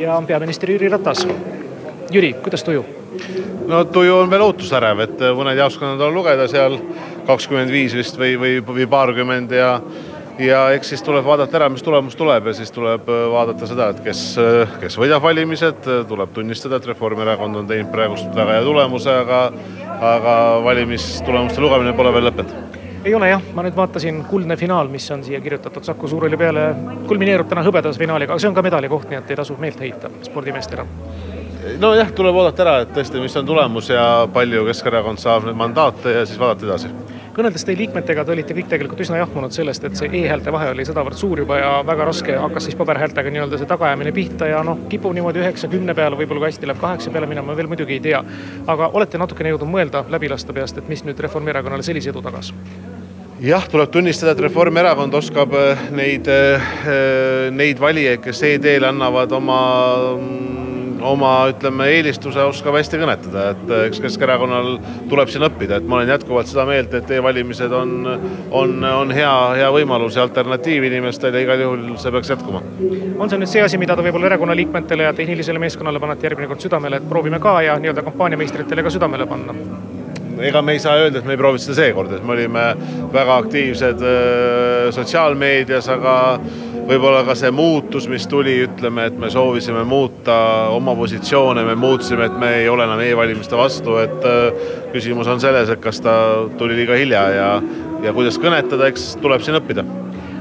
ja peaminister Jüri Ratas. Jüri, kuidas tuju? no tuju on veel ootusärev, et mõned jaoskonnad on lugeda seal kakskümmend viis vist või, või, või paarkümmend ja ja eks siis tuleb vaadata ära, mis tulemus tuleb ja siis tuleb vaadata seda, et kes, kes võidab valimised, tuleb tunnistada, et Reformierakond on teinud praegust väga hea tulemuse, aga aga valimistulemuste lugemine pole veel lõppenud ei ole jah, ma nüüd vaatasin kuldne finaal, mis on siia kirjutatud Saku Suurhalli peale, kulmineerub täna hõbedase finaaliga, aga see on ka medali koht, nii et ei tasu meelt heita spordimeestena. nojah, tuleb oodata ära, et tõesti, mis on tulemus ja palju Keskerakond saab nüüd mandaate ja siis vaadata edasi kõneldes teie liikmetega, te olite kõik tegelikult üsna jahmunud sellest, et see e-häälte vahe oli sedavõrd suur juba ja väga raske hakkas siis paberhäältega nii-öelda see tagaajamine pihta ja noh, kipub niimoodi üheksa-kümne peale, võib-olla kui hästi läheb kaheksa peale minema, veel muidugi ei tea. aga olete natukene jõudnud mõelda, läbi lasta peast, et mis nüüd Reformierakonnale sellise edu tagas? Jah, tuleb tunnistada, et Reformierakond oskab äh, neid, äh, neid valijaid, kes e-teel annavad oma oma ütleme, eelistuse oskab hästi kõnetada, et äh, eks Keskerakonnal tuleb siin õppida, et ma olen jätkuvalt seda meelt, et e-valimised on, on, on hea, hea võimalus ja alternatiiv inimestele, igal juhul see peaks jätkuma. on see nüüd see asi, mida te võib-olla erakonna liikmetele ja tehnilisele meeskonnale panete järgmine kord südamele, et proovime ka ja nii-öelda kampaaniameistritele ka südamele panna? Ega me ei saa öelda, et me ei proovinud seda seekord, et me olime väga aktiivsed äh, sotsiaalmeedias, aga võib-olla ka see muutus, mis tuli, ütleme, et me soovisime muuta oma positsioone, me muutsime, et me ei ole enam e-valimiste vastu, et äh, küsimus on selles, et kas ta tuli liiga hilja ja, ja kuidas kõnetada, eks tuleb siin õppida.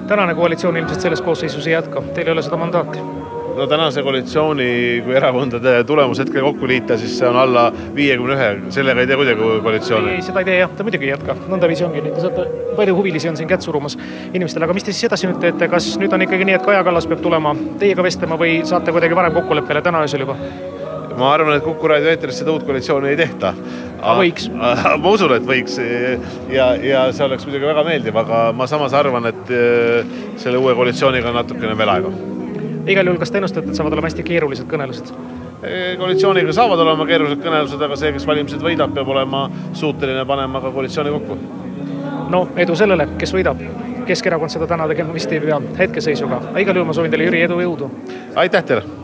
tänane koalitsioon ilmselt selles koosseisus ei jätka, teil ei ole seda mandaati no tänase koalitsiooni, kui erakondade tulemus hetkel kokku liita, siis see on alla viiekümne ühe, sellega ei tee kuidagi koalitsiooni. ei, seda ei tee jah, ta muidugi ei jätka, nõndaviisi ongi, nii te saate, palju huvilisi on siin kätt surumas inimestele, aga mis te siis edasi nüüd teete, kas nüüd on ikkagi nii, et Kaja Kallas peab tulema teiega vestlema või saate kuidagi varem kokkuleppele? Täna öösel juba? ma arvan, et Kuku raadio eetris seda uut koalitsiooni ei tehta. aga võiks? ma usun, et võiks. Ja, ja see oleks muidugi väga meeldiv, aga ma samas arvan, et eh, selle uue koalitsiooniga on natukene veel aega igal juhul, kas te ennustate, et saavad olema hästi keerulised kõnelused? koalitsiooniga saavad olema keerulised kõnelused, aga see, kes valimised võidab, peab olema suuteline panema ka koalitsiooni kokku. no edu sellele, kes võidab. Keskerakond seda täna tegema vist ei pea hetkeseisuga, igal juhul ma soovin teile, Jüri, edu jõudu. aitäh teile